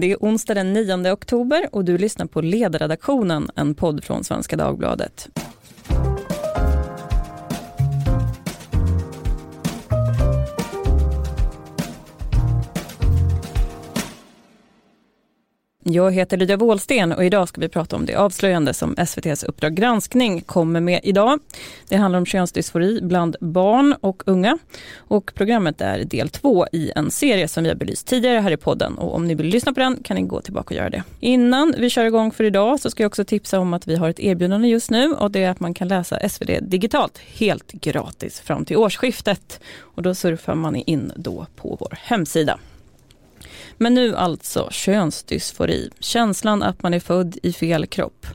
Det är onsdag den 9 oktober och du lyssnar på Ledarredaktionen, en podd från Svenska Dagbladet. Jag heter Lydia Wåhlsten och idag ska vi prata om det avslöjande som SVTs Uppdrag granskning kommer med idag. Det handlar om könsdysfori bland barn och unga och programmet är del två i en serie som vi har belyst tidigare här i podden och om ni vill lyssna på den kan ni gå tillbaka och göra det. Innan vi kör igång för idag så ska jag också tipsa om att vi har ett erbjudande just nu och det är att man kan läsa SvD digitalt helt gratis fram till årsskiftet och då surfar man in då på vår hemsida. Men nu alltså könsdysfori, känslan att man är född i fel kropp.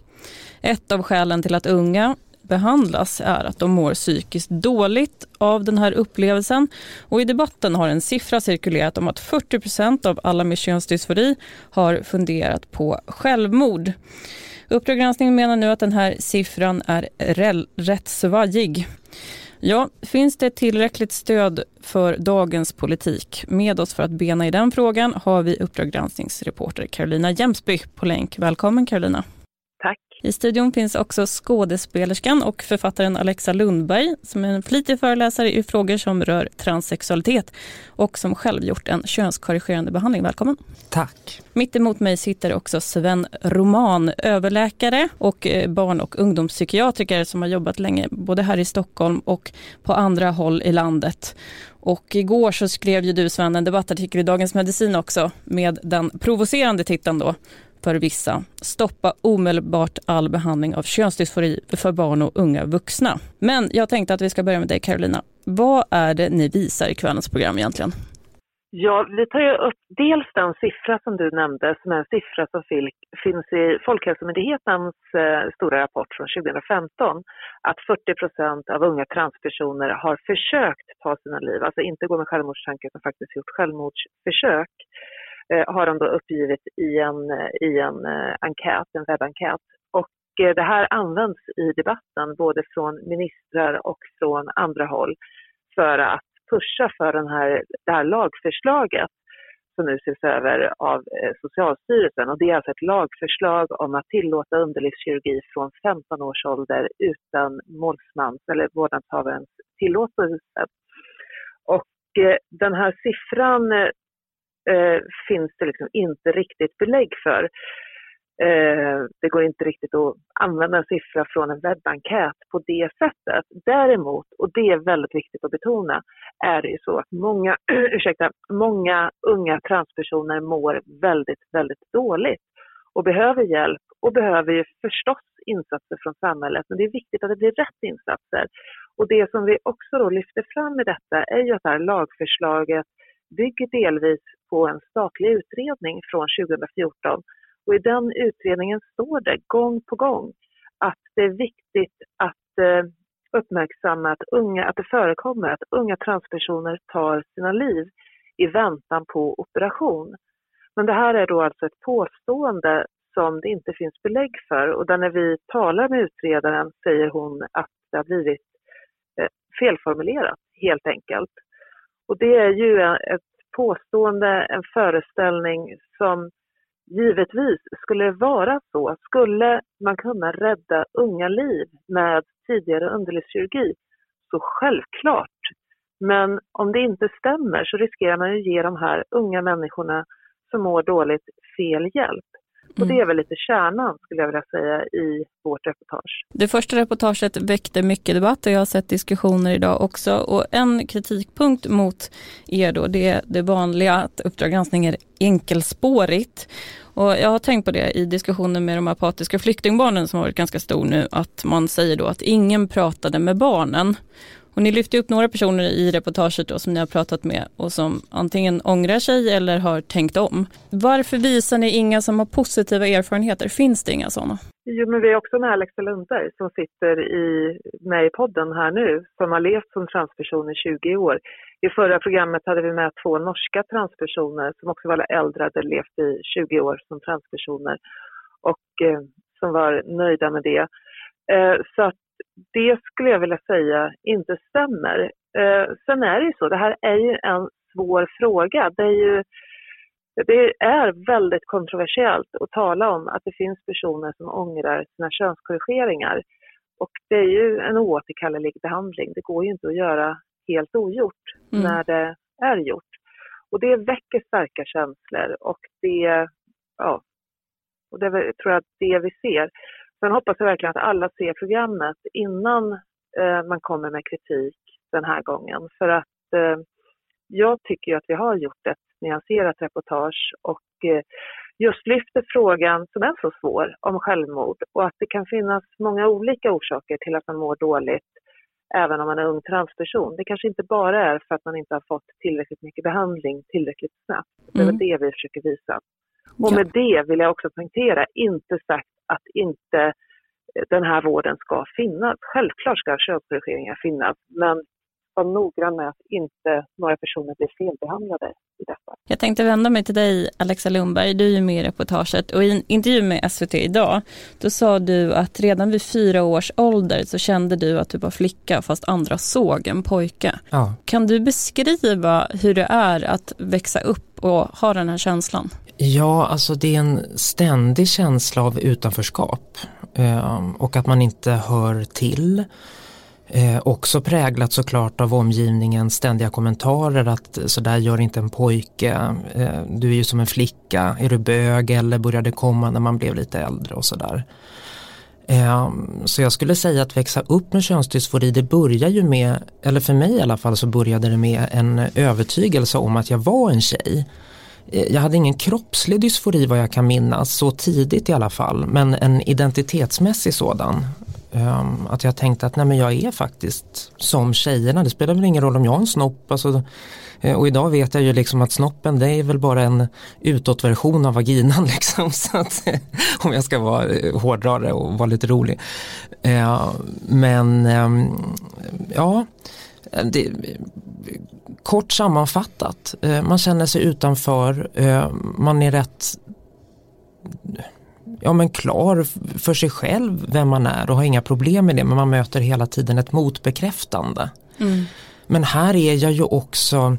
Ett av skälen till att unga behandlas är att de mår psykiskt dåligt av den här upplevelsen. Och I debatten har en siffra cirkulerat om att 40% av alla med könsdysfori har funderat på självmord. Uppdrag granskning menar nu att den här siffran är rätt svajig. Ja, finns det tillräckligt stöd för dagens politik? Med oss för att bena i den frågan har vi Uppdrag granskningsreporter Carolina Jemsby på länk. Välkommen Carolina. I studion finns också skådespelerskan och författaren Alexa Lundberg som är en flitig föreläsare i frågor som rör transsexualitet och som själv gjort en könskorrigerande behandling. Välkommen. Tack. Mitt emot mig sitter också Sven Roman, överläkare och eh, barn och ungdomspsykiatriker som har jobbat länge både här i Stockholm och på andra håll i landet. Och igår så skrev ju du Sven en debattartikel i Dagens Medicin också med den provocerande titeln då för vissa. Stoppa omedelbart all behandling av könsdysfori för barn och unga vuxna. Men jag tänkte att vi ska börja med dig Carolina. Vad är det ni visar i kvällens program egentligen? Ja, vi tar ju upp dels den siffra som du nämnde, som är en siffra som finns i Folkhälsomyndighetens eh, stora rapport från 2015, att 40 procent av unga transpersoner har försökt ta sina liv, alltså inte gå med självmordstankar utan faktiskt gjort självmordsförsök. Eh, har de då uppgivit i en, eh, i en eh, enkät, en webbenkät. Och det här används i debatten både från ministrar och från andra håll för att pusha för den här, det här lagförslaget som nu ses över av Socialstyrelsen. Och det är alltså ett lagförslag om att tillåta underlivskirurgi från 15 års ålder utan målsmans eller vårdnadshavarens tillåtelse. Och den här siffran eh, finns det liksom inte riktigt belägg för. Eh, det går inte riktigt att använda en siffra från en webbenkät på det sättet. Däremot, och det är väldigt viktigt att betona, är det ju så att många, ursäkta, många unga transpersoner mår väldigt, väldigt dåligt och behöver hjälp och behöver ju förstås insatser från samhället. Men det är viktigt att det blir rätt insatser. Och det som vi också då lyfter fram i detta är ju att det här lagförslaget bygger delvis på en statlig utredning från 2014 och i den utredningen står det gång på gång att det är viktigt att eh, uppmärksamma att, unga, att det förekommer att unga transpersoner tar sina liv i väntan på operation. Men det här är då alltså ett påstående som det inte finns belägg för och där när vi talar med utredaren säger hon att det har blivit eh, felformulerat helt enkelt. Och det är ju eh, ett påstående, en föreställning som givetvis skulle det vara så, skulle man kunna rädda unga liv med tidigare underlivskirurgi, så självklart. Men om det inte stämmer så riskerar man att ge de här unga människorna som mår dåligt fel hjälp. Och det mm. är väl lite kärnan skulle jag vilja säga i vårt reportage. Det första reportaget väckte mycket debatt och jag har sett diskussioner idag också. Och en kritikpunkt mot er då, det är det vanliga att Uppdrag granskning är enkelspårigt. Och jag har tänkt på det i diskussionen med de apatiska flyktingbarnen som har varit ganska stor nu, att man säger då att ingen pratade med barnen. Och ni lyfter upp några personer i reportaget då, som ni har pratat med och som antingen ångrar sig eller har tänkt om. Varför visar ni inga som har positiva erfarenheter? Finns det inga sådana? Jo, men vi är också med Alexa Lundberg som sitter i, med i podden här nu, som har levt som transperson i 20 år. I förra programmet hade vi med två norska transpersoner som också var äldre, hade levt i 20 år som transpersoner och eh, som var nöjda med det. Eh, så att det skulle jag vilja säga inte stämmer. Eh, sen är det ju så, det här är ju en svår fråga. Det är ju Det är väldigt kontroversiellt att tala om att det finns personer som ångrar sina könskorrigeringar. Och det är ju en oåterkallelig behandling. Det går ju inte att göra helt ogjort mm. när det är gjort. Och det väcker starka känslor och det, ja, och det tror jag det vi ser. Sen hoppas jag verkligen att alla ser programmet innan eh, man kommer med kritik den här gången. För att eh, jag tycker att vi har gjort ett nyanserat reportage och eh, just lyfter frågan som är så svår om självmord och att det kan finnas många olika orsaker till att man mår dåligt även om man är ung transperson. Det kanske inte bara är för att man inte har fått tillräckligt mycket behandling tillräckligt snabbt. Det är mm. det vi försöker visa. Och med det vill jag också poängtera, inte sagt att inte den här vården ska finnas. Självklart ska könskorrigeringar finnas, men vara noggrann med att inte några personer blir felbehandlade i detta. Jag tänkte vända mig till dig Alexa Lundberg, du är ju med i reportaget och i en intervju med SVT idag, då sa du att redan vid fyra års ålder så kände du att du var flicka fast andra såg en pojke. Ja. Kan du beskriva hur det är att växa upp och ha den här känslan? Ja, alltså det är en ständig känsla av utanförskap eh, och att man inte hör till. Eh, också präglat såklart av omgivningens ständiga kommentarer att så där gör inte en pojke, eh, du är ju som en flicka, är du bög eller började komma när man blev lite äldre och sådär. Eh, så jag skulle säga att växa upp med könsdysfori det börjar ju med, eller för mig i alla fall så började det med en övertygelse om att jag var en tjej. Eh, jag hade ingen kroppslig dysfori vad jag kan minnas, så tidigt i alla fall, men en identitetsmässig sådan. Um, att jag tänkte att nej men jag är faktiskt som tjejerna, det spelar väl ingen roll om jag har en snopp. Alltså, eh, och idag vet jag ju liksom att snoppen det är väl bara en utåtversion av vaginan. Liksom, så att, eh, om jag ska vara eh, hårdrare och vara lite rolig. Uh, men um, ja, det, kort sammanfattat, uh, man känner sig utanför, uh, man är rätt ja, men klar för sig själv vem man är och har inga problem med det men man möter hela tiden ett motbekräftande. Mm. Men här är jag ju också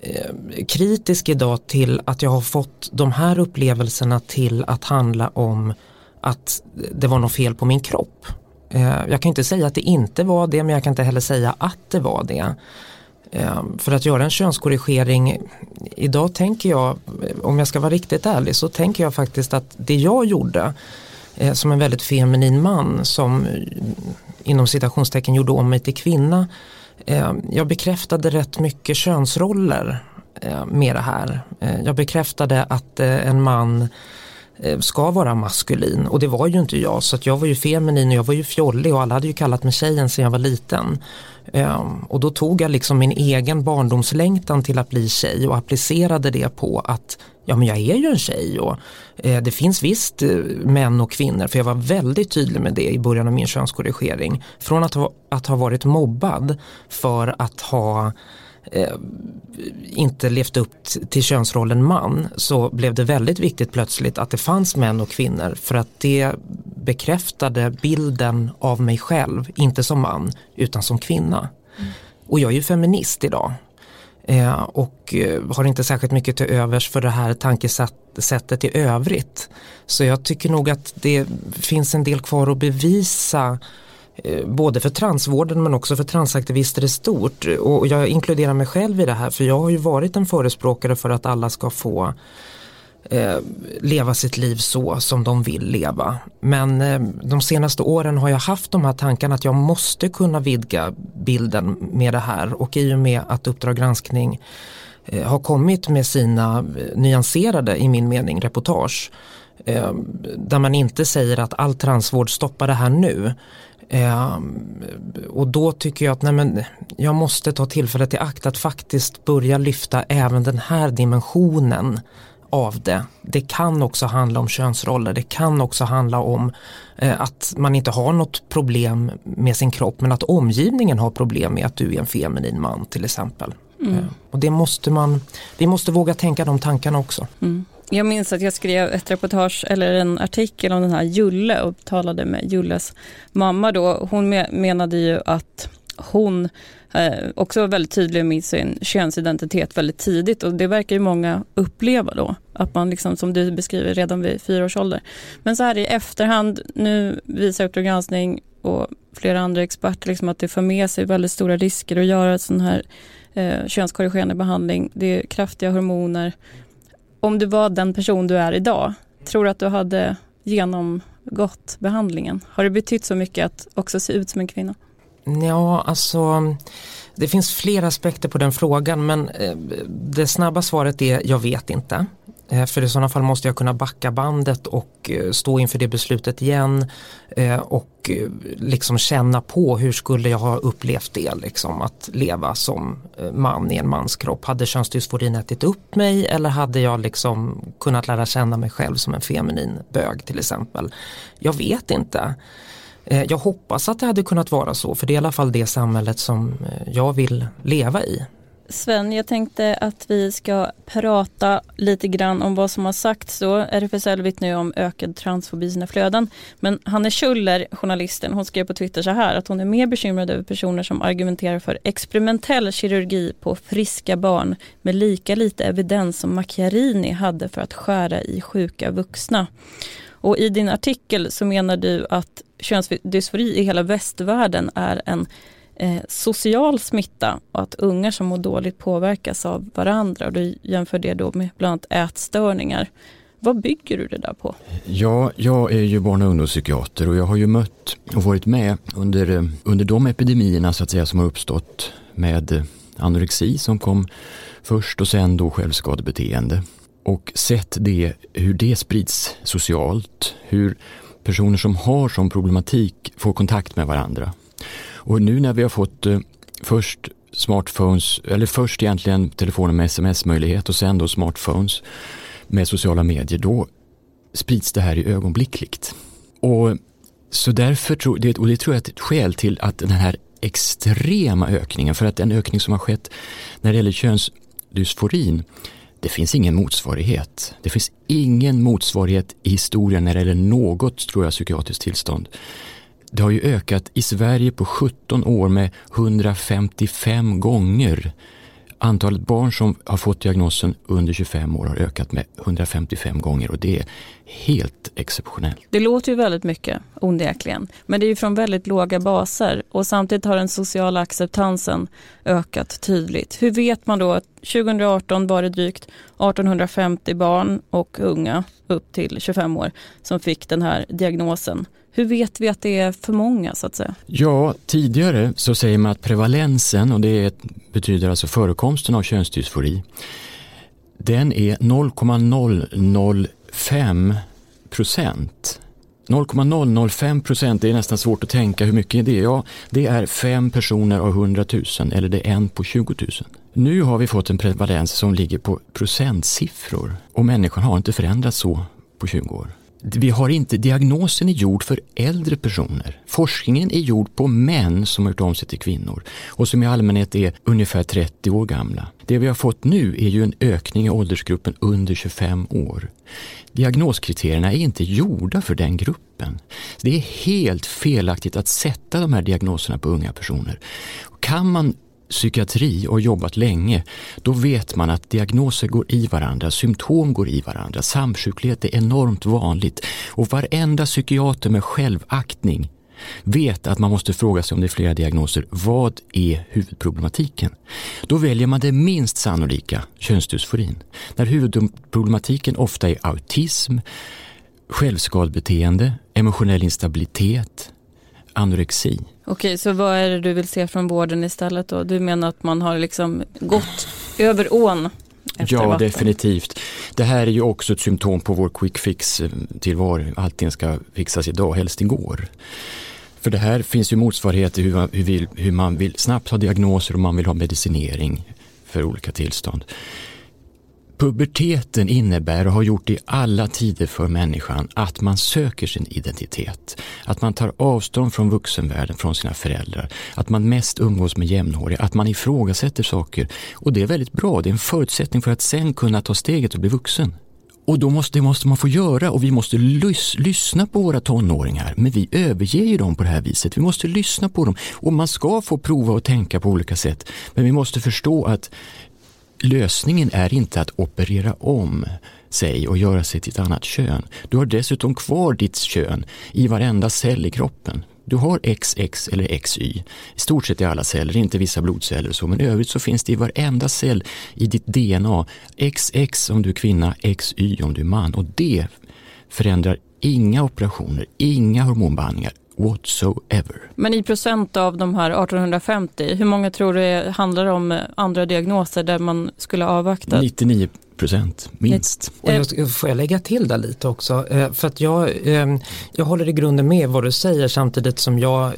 eh, kritisk idag till att jag har fått de här upplevelserna till att handla om att det var något fel på min kropp. Eh, jag kan inte säga att det inte var det men jag kan inte heller säga att det var det. Eh, för att göra en könskorrigering, idag tänker jag, om jag ska vara riktigt ärlig, så tänker jag faktiskt att det jag gjorde eh, som en väldigt feminin man som eh, inom citationstecken gjorde om mig till kvinna. Jag bekräftade rätt mycket könsroller med det här. Jag bekräftade att en man Eh, ska vara maskulin och det var ju inte jag så att jag var ju feminin och jag var ju fjollig och alla hade ju kallat mig tjejen sedan jag var liten. Ehm, och då tog jag liksom min egen barndomslängtan till att bli tjej och applicerade det på att ja men jag är ju en tjej och eh, det finns visst eh, män och kvinnor för jag var väldigt tydlig med det i början av min könskorrigering. Från att ha, att ha varit mobbad för att ha eh, inte levt upp till könsrollen man så blev det väldigt viktigt plötsligt att det fanns män och kvinnor för att det bekräftade bilden av mig själv, inte som man utan som kvinna. Mm. Och jag är ju feminist idag eh, och eh, har inte särskilt mycket till övers för det här tankesättet i övrigt. Så jag tycker nog att det finns en del kvar att bevisa Eh, både för transvården men också för transaktivister i stort. Och jag inkluderar mig själv i det här för jag har ju varit en förespråkare för att alla ska få eh, leva sitt liv så som de vill leva. Men eh, de senaste åren har jag haft de här tankarna att jag måste kunna vidga bilden med det här och i och med att Uppdrag granskning eh, har kommit med sina eh, nyanserade, i min mening, reportage eh, där man inte säger att all transvård stoppar det här nu Eh, och då tycker jag att nej men, jag måste ta tillfället i akt att faktiskt börja lyfta även den här dimensionen av det. Det kan också handla om könsroller, det kan också handla om eh, att man inte har något problem med sin kropp men att omgivningen har problem med att du är en feminin man till exempel. Mm. Eh, och det måste man, vi måste våga tänka de tankarna också. Mm. Jag minns att jag skrev ett reportage eller en artikel om den här Julle och talade med Julles mamma då. Hon menade ju att hon eh, också var väldigt tydlig med sin könsidentitet väldigt tidigt och det verkar ju många uppleva då. Att man liksom, som du beskriver, redan vid fyra års ålder. Men så här i efterhand, nu visar Uppdrag granskning och flera andra experter liksom att det för med sig väldigt stora risker att göra sån här eh, könskorrigerande behandling. Det är kraftiga hormoner. Om du var den person du är idag, tror du att du hade genomgått behandlingen? Har det betytt så mycket att också se ut som en kvinna? Ja, alltså det finns flera aspekter på den frågan men eh, det snabba svaret är jag vet inte. Eh, för i sådana fall måste jag kunna backa bandet och eh, stå inför det beslutet igen eh, och liksom känna på hur skulle jag ha upplevt det liksom att leva som man i en manskropp. Hade könsdysforin ätit upp mig eller hade jag liksom kunnat lära känna mig själv som en feminin bög till exempel. Jag vet inte. Jag hoppas att det hade kunnat vara så för det är i alla fall det samhället som jag vill leva i. Sven, jag tänkte att vi ska prata lite grann om vad som har sagts då. RFSL vittnar ju om ökad transfobi i sina flöden. Men Hanne Schuller, journalisten, hon skrev på Twitter så här att hon är mer bekymrad över personer som argumenterar för experimentell kirurgi på friska barn med lika lite evidens som Macchiarini hade för att skära i sjuka vuxna. Och i din artikel så menar du att könsdysfori i hela västvärlden är en eh, social smitta och att unga som mår dåligt påverkas av varandra och du jämför det då med bland annat ätstörningar. Vad bygger du det där på? Ja, jag är ju barn och ungdomspsykiater och jag har ju mött och varit med under, eh, under de epidemierna så att säga som har uppstått med eh, anorexi som kom först och sen då självskadebeteende och sett det, hur det sprids socialt, hur personer som har som problematik får kontakt med varandra. Och nu när vi har fått eh, först smartphones, eller först egentligen telefoner med sms-möjlighet och sen då smartphones med sociala medier, då sprids det här i ögonblickligt. Och så därför tror, det, och det tror jag är ett skäl till att den här extrema ökningen, för att den ökning som har skett när det gäller könsdysforin, det finns ingen motsvarighet. Det finns ingen motsvarighet i historien när det gäller något, tror jag, psykiatriskt tillstånd. Det har ju ökat i Sverige på 17 år med 155 gånger Antalet barn som har fått diagnosen under 25 år har ökat med 155 gånger och det är helt exceptionellt. Det låter ju väldigt mycket onekligen, men det är ju från väldigt låga baser och samtidigt har den sociala acceptansen ökat tydligt. Hur vet man då att 2018 var det drygt 1850 barn och unga upp till 25 år som fick den här diagnosen. Hur vet vi att det är för många så att säga? Ja, tidigare så säger man att prevalensen, och det betyder alltså förekomsten av könsdysfori, den är 0,005 procent. 0,005 procent, det är nästan svårt att tänka hur mycket det är. Ja, det är fem personer av 100 000 eller det är en på 20 000. Nu har vi fått en prevalens som ligger på procentsiffror och människan har inte förändrats så på 20 år vi har inte, diagnosen är gjord för äldre personer. Forskningen är gjord på män som har gjort om sig till kvinnor och som i allmänhet är ungefär 30 år gamla. Det vi har fått nu är ju en ökning i åldersgruppen under 25 år. Diagnoskriterierna är inte gjorda för den gruppen. Det är helt felaktigt att sätta de här diagnoserna på unga personer. Kan man psykiatri och jobbat länge, då vet man att diagnoser går i varandra, symptom går i varandra, samsjuklighet är enormt vanligt och varenda psykiater med självaktning vet att man måste fråga sig om det är flera diagnoser. Vad är huvudproblematiken? Då väljer man det minst sannolika, könsdysforin. När huvudproblematiken ofta är autism, självskadebeteende, emotionell instabilitet, anorexi. Okej, så vad är det du vill se från vården istället då? Du menar att man har liksom gått över ån? Ja, vatten. definitivt. Det här är ju också ett symptom på vår quick fix eh, till var allting ska fixas idag, helst igår. För det här finns ju motsvarigheter hur man, hur, vill, hur man vill snabbt ha diagnoser och man vill ha medicinering för olika tillstånd. Puberteten innebär och har gjort i alla tider för människan att man söker sin identitet. Att man tar avstånd från vuxenvärlden, från sina föräldrar. Att man mest umgås med jämnåriga, att man ifrågasätter saker. Och det är väldigt bra, det är en förutsättning för att sen kunna ta steget och bli vuxen. Och då måste, det måste man få göra och vi måste lys, lyssna på våra tonåringar. Men vi överger ju dem på det här viset. Vi måste lyssna på dem. Och man ska få prova och tänka på olika sätt. Men vi måste förstå att lösningen är inte att operera om sig och göra sig till ett annat kön. Du har dessutom kvar ditt kön i varenda cell i kroppen. Du har XX eller XY, i stort sett i alla celler, inte vissa blodceller och så, men i övrigt så finns det i varenda cell i ditt DNA XX om du är kvinna, XY om du är man och det förändrar inga operationer, inga hormonbehandlingar whatsoever. Men i procent av de här 1850, hur många tror du handlar om andra diagnoser där man skulle avvakta? 99 procent, minst. Eh, och jag, får jag lägga till där lite också? Eh, för att jag, ehm, jag håller i grunden med vad du säger samtidigt som jag, eh,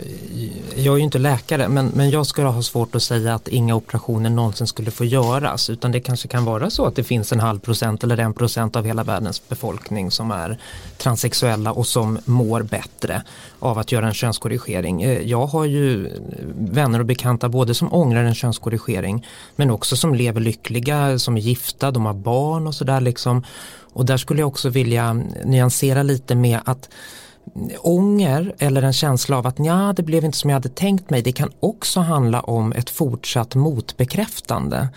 jag är ju inte läkare, men, men jag skulle ha svårt att säga att inga operationer någonsin skulle få göras, utan det kanske kan vara så att det finns en halv procent eller en procent av hela världens befolkning som är transsexuella och som mår bättre av att göra en könskorrigering. Jag har ju vänner och bekanta både som ångrar en könskorrigering men också som lever lyckliga, som är gifta, de har barn och sådär liksom. Och där skulle jag också vilja nyansera lite med att ånger eller en känsla av att ja, det blev inte som jag hade tänkt mig. Det kan också handla om ett fortsatt motbekräftande.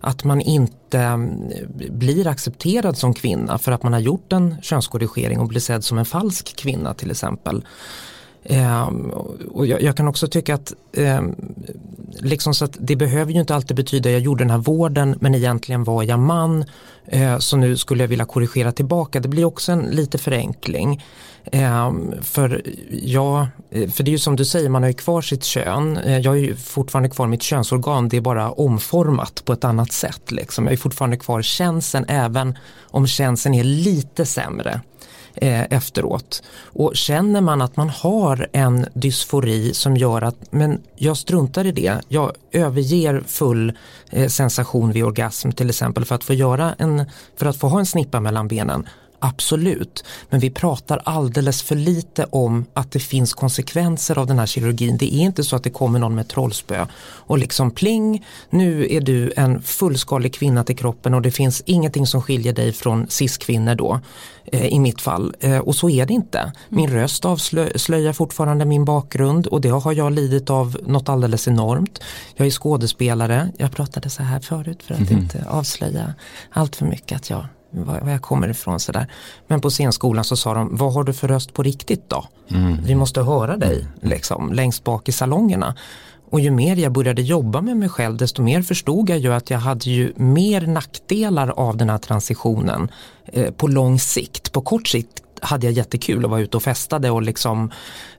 Att man inte mm, blir accepterad som kvinna för att man har gjort en könskorrigering och blir sedd som en falsk kvinna till exempel. Ehm, och jag, jag, kan också tycka att, eh, liksom så att det behöver ju inte alltid betyda jag gjorde den här vården men egentligen var jag man eh, så nu skulle jag vilja korrigera tillbaka. Det blir också en lite förenkling. Ehm, för, ja, eh, för det är ju som du säger, man har ju kvar sitt kön. Eh, jag har ju fortfarande kvar mitt könsorgan, det är bara omformat på ett annat sätt. Liksom. Jag är fortfarande kvar känseln även om känseln är lite sämre Eh, efteråt. Och känner man att man har en dysfori som gör att men jag struntar i det, jag överger full eh, sensation vid orgasm till exempel för att få göra en, för att få ha en snippa mellan benen Absolut, men vi pratar alldeles för lite om att det finns konsekvenser av den här kirurgin. Det är inte så att det kommer någon med trollspö och liksom pling, nu är du en fullskalig kvinna till kroppen och det finns ingenting som skiljer dig från cis-kvinnor då eh, i mitt fall. Eh, och så är det inte. Min mm. röst avslöjar fortfarande min bakgrund och det har jag lidit av något alldeles enormt. Jag är skådespelare, jag pratade så här förut för att mm. inte avslöja allt för mycket att jag var jag kommer ifrån sådär. Men på scenskolan så sa de, vad har du för röst på riktigt då? Mm. Vi måste höra dig liksom, längst bak i salongerna. Och ju mer jag började jobba med mig själv desto mer förstod jag ju att jag hade ju mer nackdelar av den här transitionen eh, på lång sikt. På kort sikt hade jag jättekul att vara ute och festade och liksom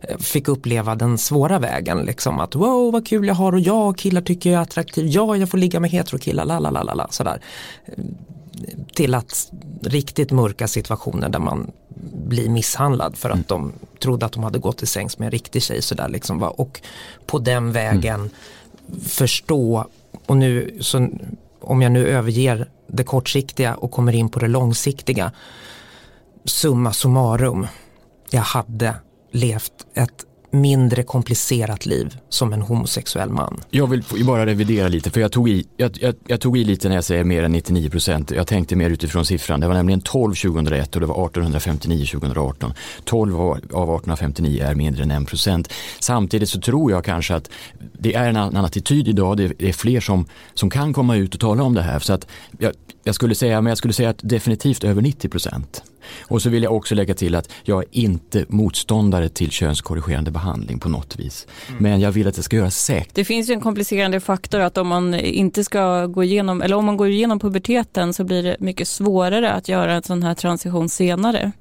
eh, fick uppleva den svåra vägen. Liksom att wow vad kul jag har och ja killar tycker jag är attraktiv, ja jag får ligga med heterokillar, la la la la sådär till att riktigt mörka situationer där man blir misshandlad för att mm. de trodde att de hade gått till sängs med en riktig tjej sådär liksom va? och på den vägen mm. förstå och nu så om jag nu överger det kortsiktiga och kommer in på det långsiktiga summa summarum jag hade levt ett mindre komplicerat liv som en homosexuell man. Jag vill bara revidera lite för jag tog i, jag, jag, jag tog i lite när jag säger mer än 99 procent. Jag tänkte mer utifrån siffran. Det var nämligen 12 2001 och det var 1859 2018. 12 av 1859 är mindre än 1 procent. Samtidigt så tror jag kanske att det är en annan attityd idag. Det är fler som, som kan komma ut och tala om det här. Så att jag, jag skulle säga, men jag skulle säga att definitivt över 90 procent. Och så vill jag också lägga till att jag är inte motståndare till könskorrigerande behandling på något vis. Mm. Men jag vill att det ska göras säkert. Det finns ju en komplicerande faktor att om man inte ska gå igenom, eller om man går igenom puberteten så blir det mycket svårare att göra en sån här transition senare.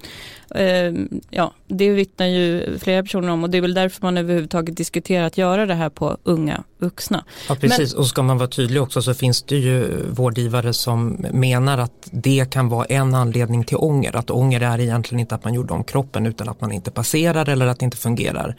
Ehm, ja, det vittnar ju flera personer om och det är väl därför man överhuvudtaget diskuterar att göra det här på unga vuxna. Ja precis Men, och ska man vara tydlig också så finns det ju vårdgivare som menar att det kan vara en anledning till ånger. Att ånger är egentligen inte att man gjorde om kroppen utan att man inte passerar eller att det inte fungerar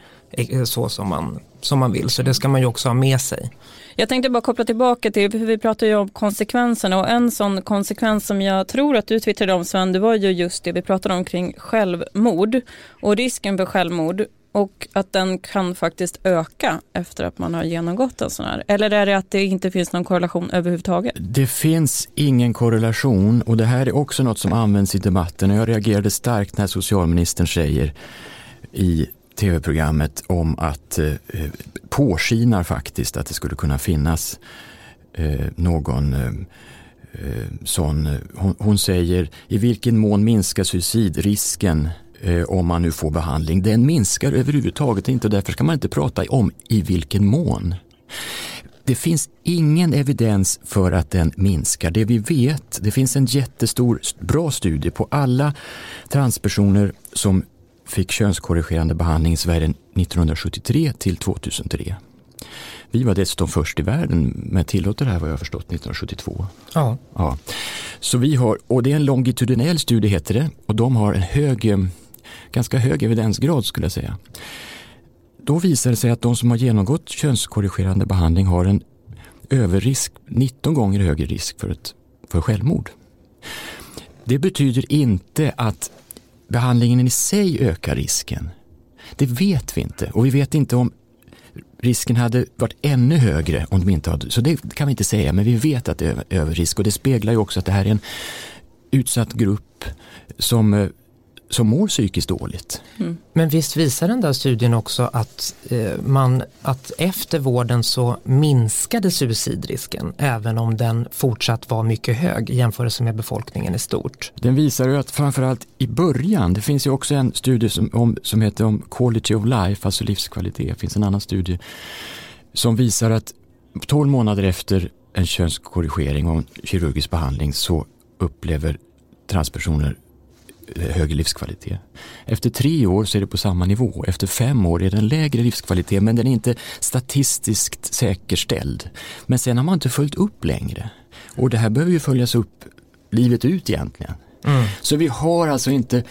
så som man, som man vill. Så det ska man ju också ha med sig. Jag tänkte bara koppla tillbaka till, för vi pratar ju om konsekvenserna och en sån konsekvens som jag tror att du twittrade om Sven, det var ju just det vi pratade om kring självmord och risken för självmord och att den kan faktiskt öka efter att man har genomgått en sån här? Eller är det att det inte finns någon korrelation överhuvudtaget? Det finns ingen korrelation och det här är också något som används i debatten och jag reagerade starkt när socialministern säger i tv-programmet om att eh, påskinar faktiskt att det skulle kunna finnas eh, någon eh, eh sån, eh, hon, hon, säger i vilken mån minskar suicidrisken eh, om man nu får behandling? Den minskar överhuvudtaget inte och därför ska man inte prata om i vilken mån. Det finns ingen evidens för att den minskar. Det vi vet, det finns en jättestor, bra studie på alla transpersoner som fick könskorrigerande behandling i Sverige 1973 till 2003. Vi var dessutom först i världen med att tillåta det här vad jag har förstått 1972. Ja. ja. Så vi har, och det är en longitudinell studie heter det och de har en hög, eh, ganska hög evidensgrad skulle jag säga. Då visar det sig att de som har genomgått könskorrigerande behandling har en överrisk, 19 gånger högre risk för, ett, för självmord. Det betyder inte att behandlingen i sig ökar risken. Det vet vi inte och vi vet inte om risken hade varit ännu högre om de inte hade, så det kan vi inte säga, men vi vet att det är överrisk och det speglar ju också att det här är en utsatt grupp som eh, som mår psykiskt dåligt. Mm. Men visst visar den där studien också att, eh, man, att efter vården så minskade suicidrisken även om den fortsatt var mycket hög i jämförelse med befolkningen i stort. Den visar ju att framförallt i början, det finns ju också en studie som, om, som heter om quality of life, alltså livskvalitet, det finns en annan studie som visar att 12 månader efter en könskorrigering och en kirurgisk behandling så upplever transpersoner högre livskvalitet. Efter tre år så är det på samma nivå. Efter fem år är det en lägre livskvalitet men den är inte statistiskt säkerställd. Men sen har man inte följt upp längre. Och det här behöver ju följas upp livet ut egentligen. Mm. Så vi har alltså inte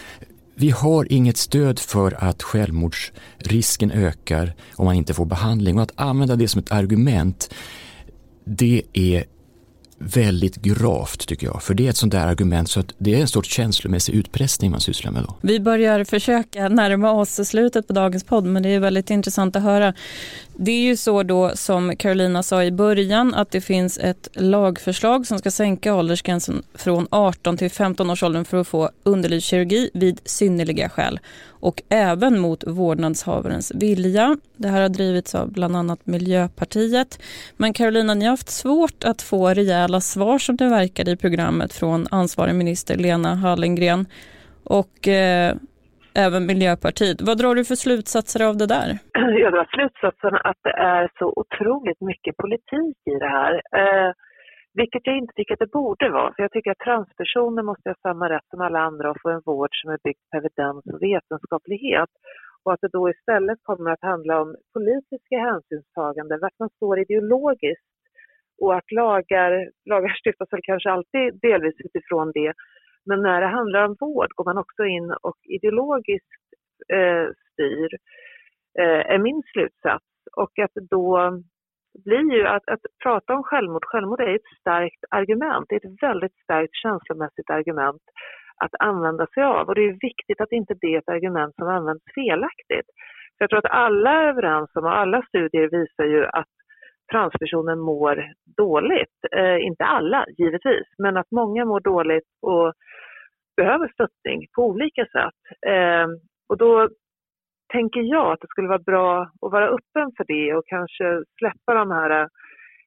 vi har inget stöd för att självmordsrisken ökar om man inte får behandling och att använda det som ett argument det är väldigt gravt tycker jag. För det är ett sånt där argument så att det är en sorts känslomässig utpressning man sysslar med då. Vi börjar försöka närma oss slutet på dagens podd men det är väldigt intressant att höra. Det är ju så då som Carolina sa i början att det finns ett lagförslag som ska sänka åldersgränsen från 18 till 15 års åldern för att få underlivskirurgi vid synnerliga skäl och även mot vårdnadshavarens vilja. Det här har drivits av bland annat Miljöpartiet. Men Carolina, ni har haft svårt att få rejäla svar som det verkade i programmet från ansvarig minister Lena Hallengren. Och eh, även Miljöpartiet. Vad drar du för slutsatser av det där? Jag drar slutsatsen att det är så otroligt mycket politik i det här. Eh, vilket jag inte tycker att det borde vara. För jag tycker att transpersoner måste ha samma rätt som alla andra att få en vård som är byggd på evidens och vetenskaplighet. Och att det då istället kommer att handla om politiska hänsynstaganden, vart man står ideologiskt. Och att lagar, lagar stiftas väl kanske alltid delvis utifrån det. Men när det handlar om vård går man också in och ideologiskt eh, styr, eh, är min slutsats. Och att då blir ju att, att prata om självmord, självmord är ett starkt argument, det är ett väldigt starkt känslomässigt argument att använda sig av och det är viktigt att inte det är ett argument som används felaktigt. För jag tror att alla är överens om, och alla studier visar ju att transpersoner mår dåligt. Eh, inte alla givetvis, men att många mår dåligt och behöver stöttning på olika sätt. Eh, och då tänker jag att det skulle vara bra att vara öppen för det och kanske släppa de här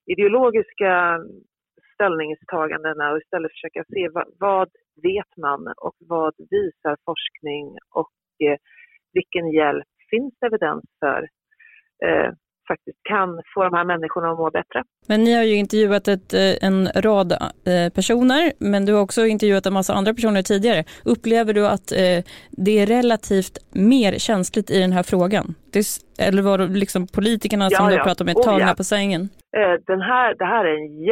ideologiska ställningstagandena och istället försöka se vad, vad vet man och vad visar forskning och eh, vilken hjälp finns det evidens för eh, faktiskt kan få de här människorna att må bättre. Men ni har ju intervjuat ett, eh, en rad eh, personer, men du har också intervjuat en massa andra personer tidigare. Upplever du att eh, det är relativt mer känsligt i den här frågan? Eller var det liksom politikerna som ja, du pratade med oh, tagna ja. på sängen? Den här, det här är en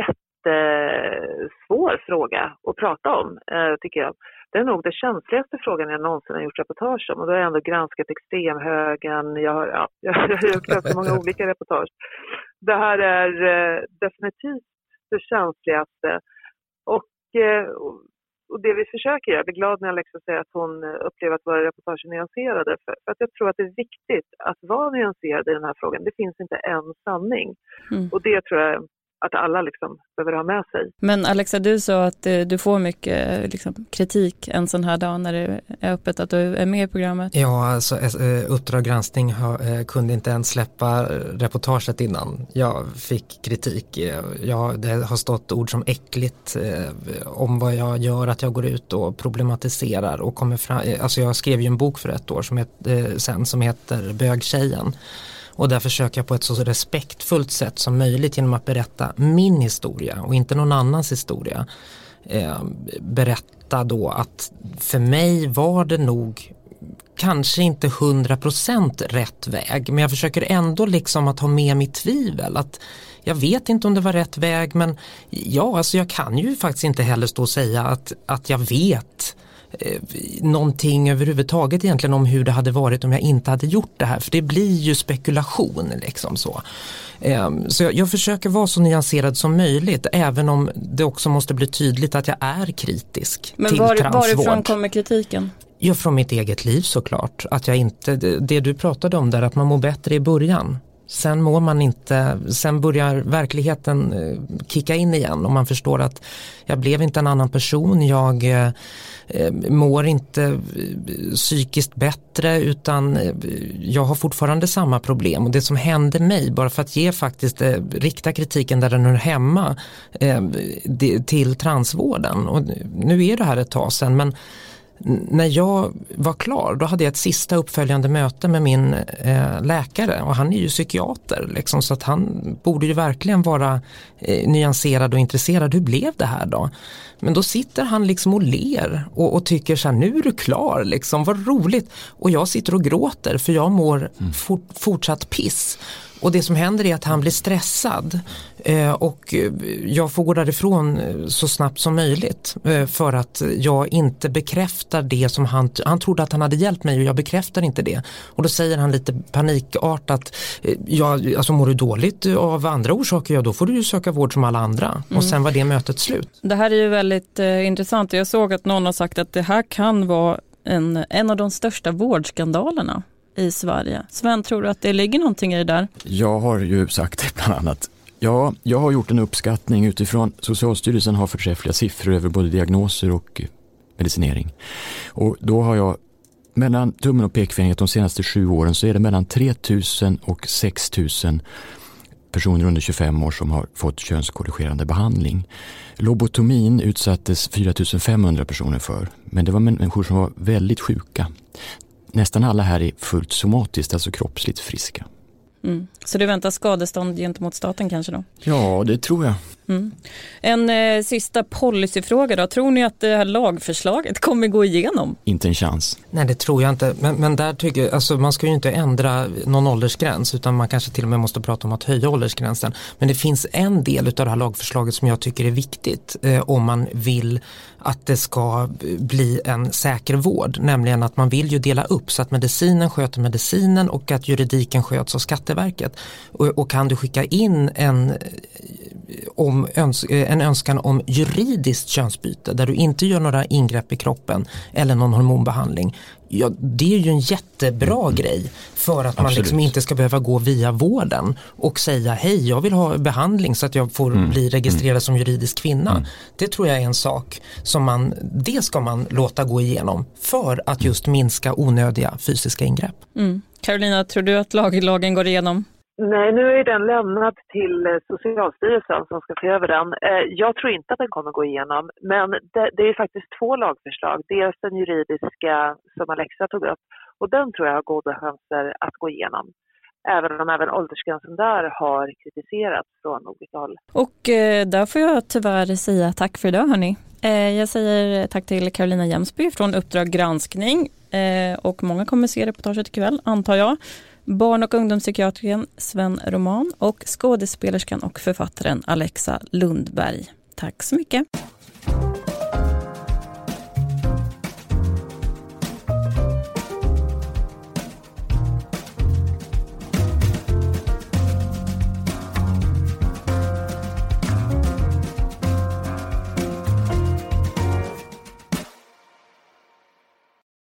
jättesvår fråga att prata om, tycker jag. Det är nog den känsligaste frågan jag någonsin har gjort reportage om och då har jag ändå granskat extremhögern, jag har, ja, jag har gjort ganska många olika reportage. Det här är eh, definitivt det känsligaste och eh, och det vi försöker göra, jag blir glad när Alexa säger att hon upplever att våra reportage är nyanserade, för, för, att jag tror att det är viktigt att vara nyanserad i den här frågan. Det finns inte en sanning. Mm. Och det tror jag att alla liksom behöver ha med sig. Men Alexa, du sa att eh, du får mycket liksom, kritik en sån här dag när det är öppet, att du är med i programmet. Ja, alltså eh, Uppdrag granskning eh, kunde inte ens släppa reportaget innan jag fick kritik. Jag, det har stått ord som äckligt om vad jag gör, att jag går ut och problematiserar och kommer fram, alltså jag skrev ju en bok för ett år som het, sen som heter Bögtjejen och där försöker jag på ett så respektfullt sätt som möjligt genom att berätta min historia och inte någon annans historia. Eh, berätta då att för mig var det nog kanske inte 100% rätt väg men jag försöker ändå liksom att ha med mitt tvivel att jag vet inte om det var rätt väg men ja alltså jag kan ju faktiskt inte heller stå och säga att, att jag vet eh, någonting överhuvudtaget egentligen om hur det hade varit om jag inte hade gjort det här för det blir ju spekulation liksom så. Eh, så jag, jag, försöker vara så nyanserad som möjligt även om det också måste bli tydligt att jag är kritisk Men till var, transvård. varifrån kommer kritiken? Ja, från mitt eget liv såklart. Att jag inte, det du pratade om där, att man mår bättre i början. Sen mår man inte, sen börjar verkligheten eh, kicka in igen och man förstår att jag blev inte en annan person, jag eh, eh, mår inte psykiskt bättre utan jag har fortfarande samma problem. Och det som hände mig, bara för att ge faktiskt, rikta kritiken där den hör hemma till transvården. Och nu är det här ett tag sedan men när jag var klar då hade jag ett sista uppföljande möte med min eh, läkare och han är ju psykiater liksom, så att han borde ju verkligen vara eh, nyanserad och intresserad. Hur blev det här då? Men då sitter han liksom och ler och, och tycker så här, nu är du klar, liksom, vad roligt. Och jag sitter och gråter för jag mår mm. for, fortsatt piss. Och det som händer är att han blir stressad eh, och jag får gå därifrån eh, så snabbt som möjligt eh, för att jag inte bekräftar det som han, han trodde att han hade hjälpt mig och jag bekräftar inte det. Och då säger han lite panikartat, ja, alltså mår du dåligt av andra orsaker, ja då får du ju söka vård som alla andra. Mm. Och sen var det mötet slut. Det här är ju väldigt eh, intressant. Jag såg att någon har sagt att det här kan vara en, en av de största vårdskandalerna i Sverige. Sven, tror du att det ligger någonting i det där? Jag har ju sagt det bland annat. Ja, jag har gjort en uppskattning utifrån Socialstyrelsen har förträffliga siffror över både diagnoser och eh, medicinering. Och då har jag mellan tummen och pekfingret de senaste sju åren så är det mellan 3000 och 6000 personer under 25 år som har fått könskorrigerande behandling. Lobotomin utsattes 4500 personer för, men det var människor som var väldigt sjuka nästan alla här är fullt somatiskt, alltså kroppsligt friska. Mm. Så det väntar skadestånd gentemot staten kanske då? Ja, det tror jag. Mm. En eh, sista policyfråga då. Tror ni att det här lagförslaget kommer gå igenom? Inte en chans. Nej, det tror jag inte. Men, men där tycker jag, alltså man ska ju inte ändra någon åldersgräns utan man kanske till och med måste prata om att höja åldersgränsen. Men det finns en del av det här lagförslaget som jag tycker är viktigt eh, om man vill att det ska bli en säker vård, nämligen att man vill ju dela upp så att medicinen sköter medicinen och att juridiken sköts av Skatteverket. Och, och kan du skicka in en om öns en önskan om juridiskt könsbyte där du inte gör några ingrepp i kroppen eller någon hormonbehandling. Ja, det är ju en jättebra mm. grej för att man liksom inte ska behöva gå via vården och säga hej jag vill ha behandling så att jag får mm. bli registrerad mm. som juridisk kvinna. Mm. Det tror jag är en sak som man, det ska man låta gå igenom för att just minska onödiga fysiska ingrepp. Mm. Carolina, tror du att lag, lagen går igenom? Nej, nu är den lämnad till eh, Socialstyrelsen som ska se över den. Eh, jag tror inte att den kommer gå igenom, men det, det är faktiskt två lagförslag. Dels den juridiska som Alexa tog upp och den tror jag har goda chanser att gå igenom. Även om även åldersgränsen där har kritiserats från olika håll. Och eh, där får jag tyvärr säga tack för idag hörni. Jag säger tack till Carolina Jämsby från Uppdrag granskning och många kommer se reportaget ikväll antar jag barn och ungdomspsykiatrikern Sven Roman och skådespelerskan och författaren Alexa Lundberg. Tack så mycket.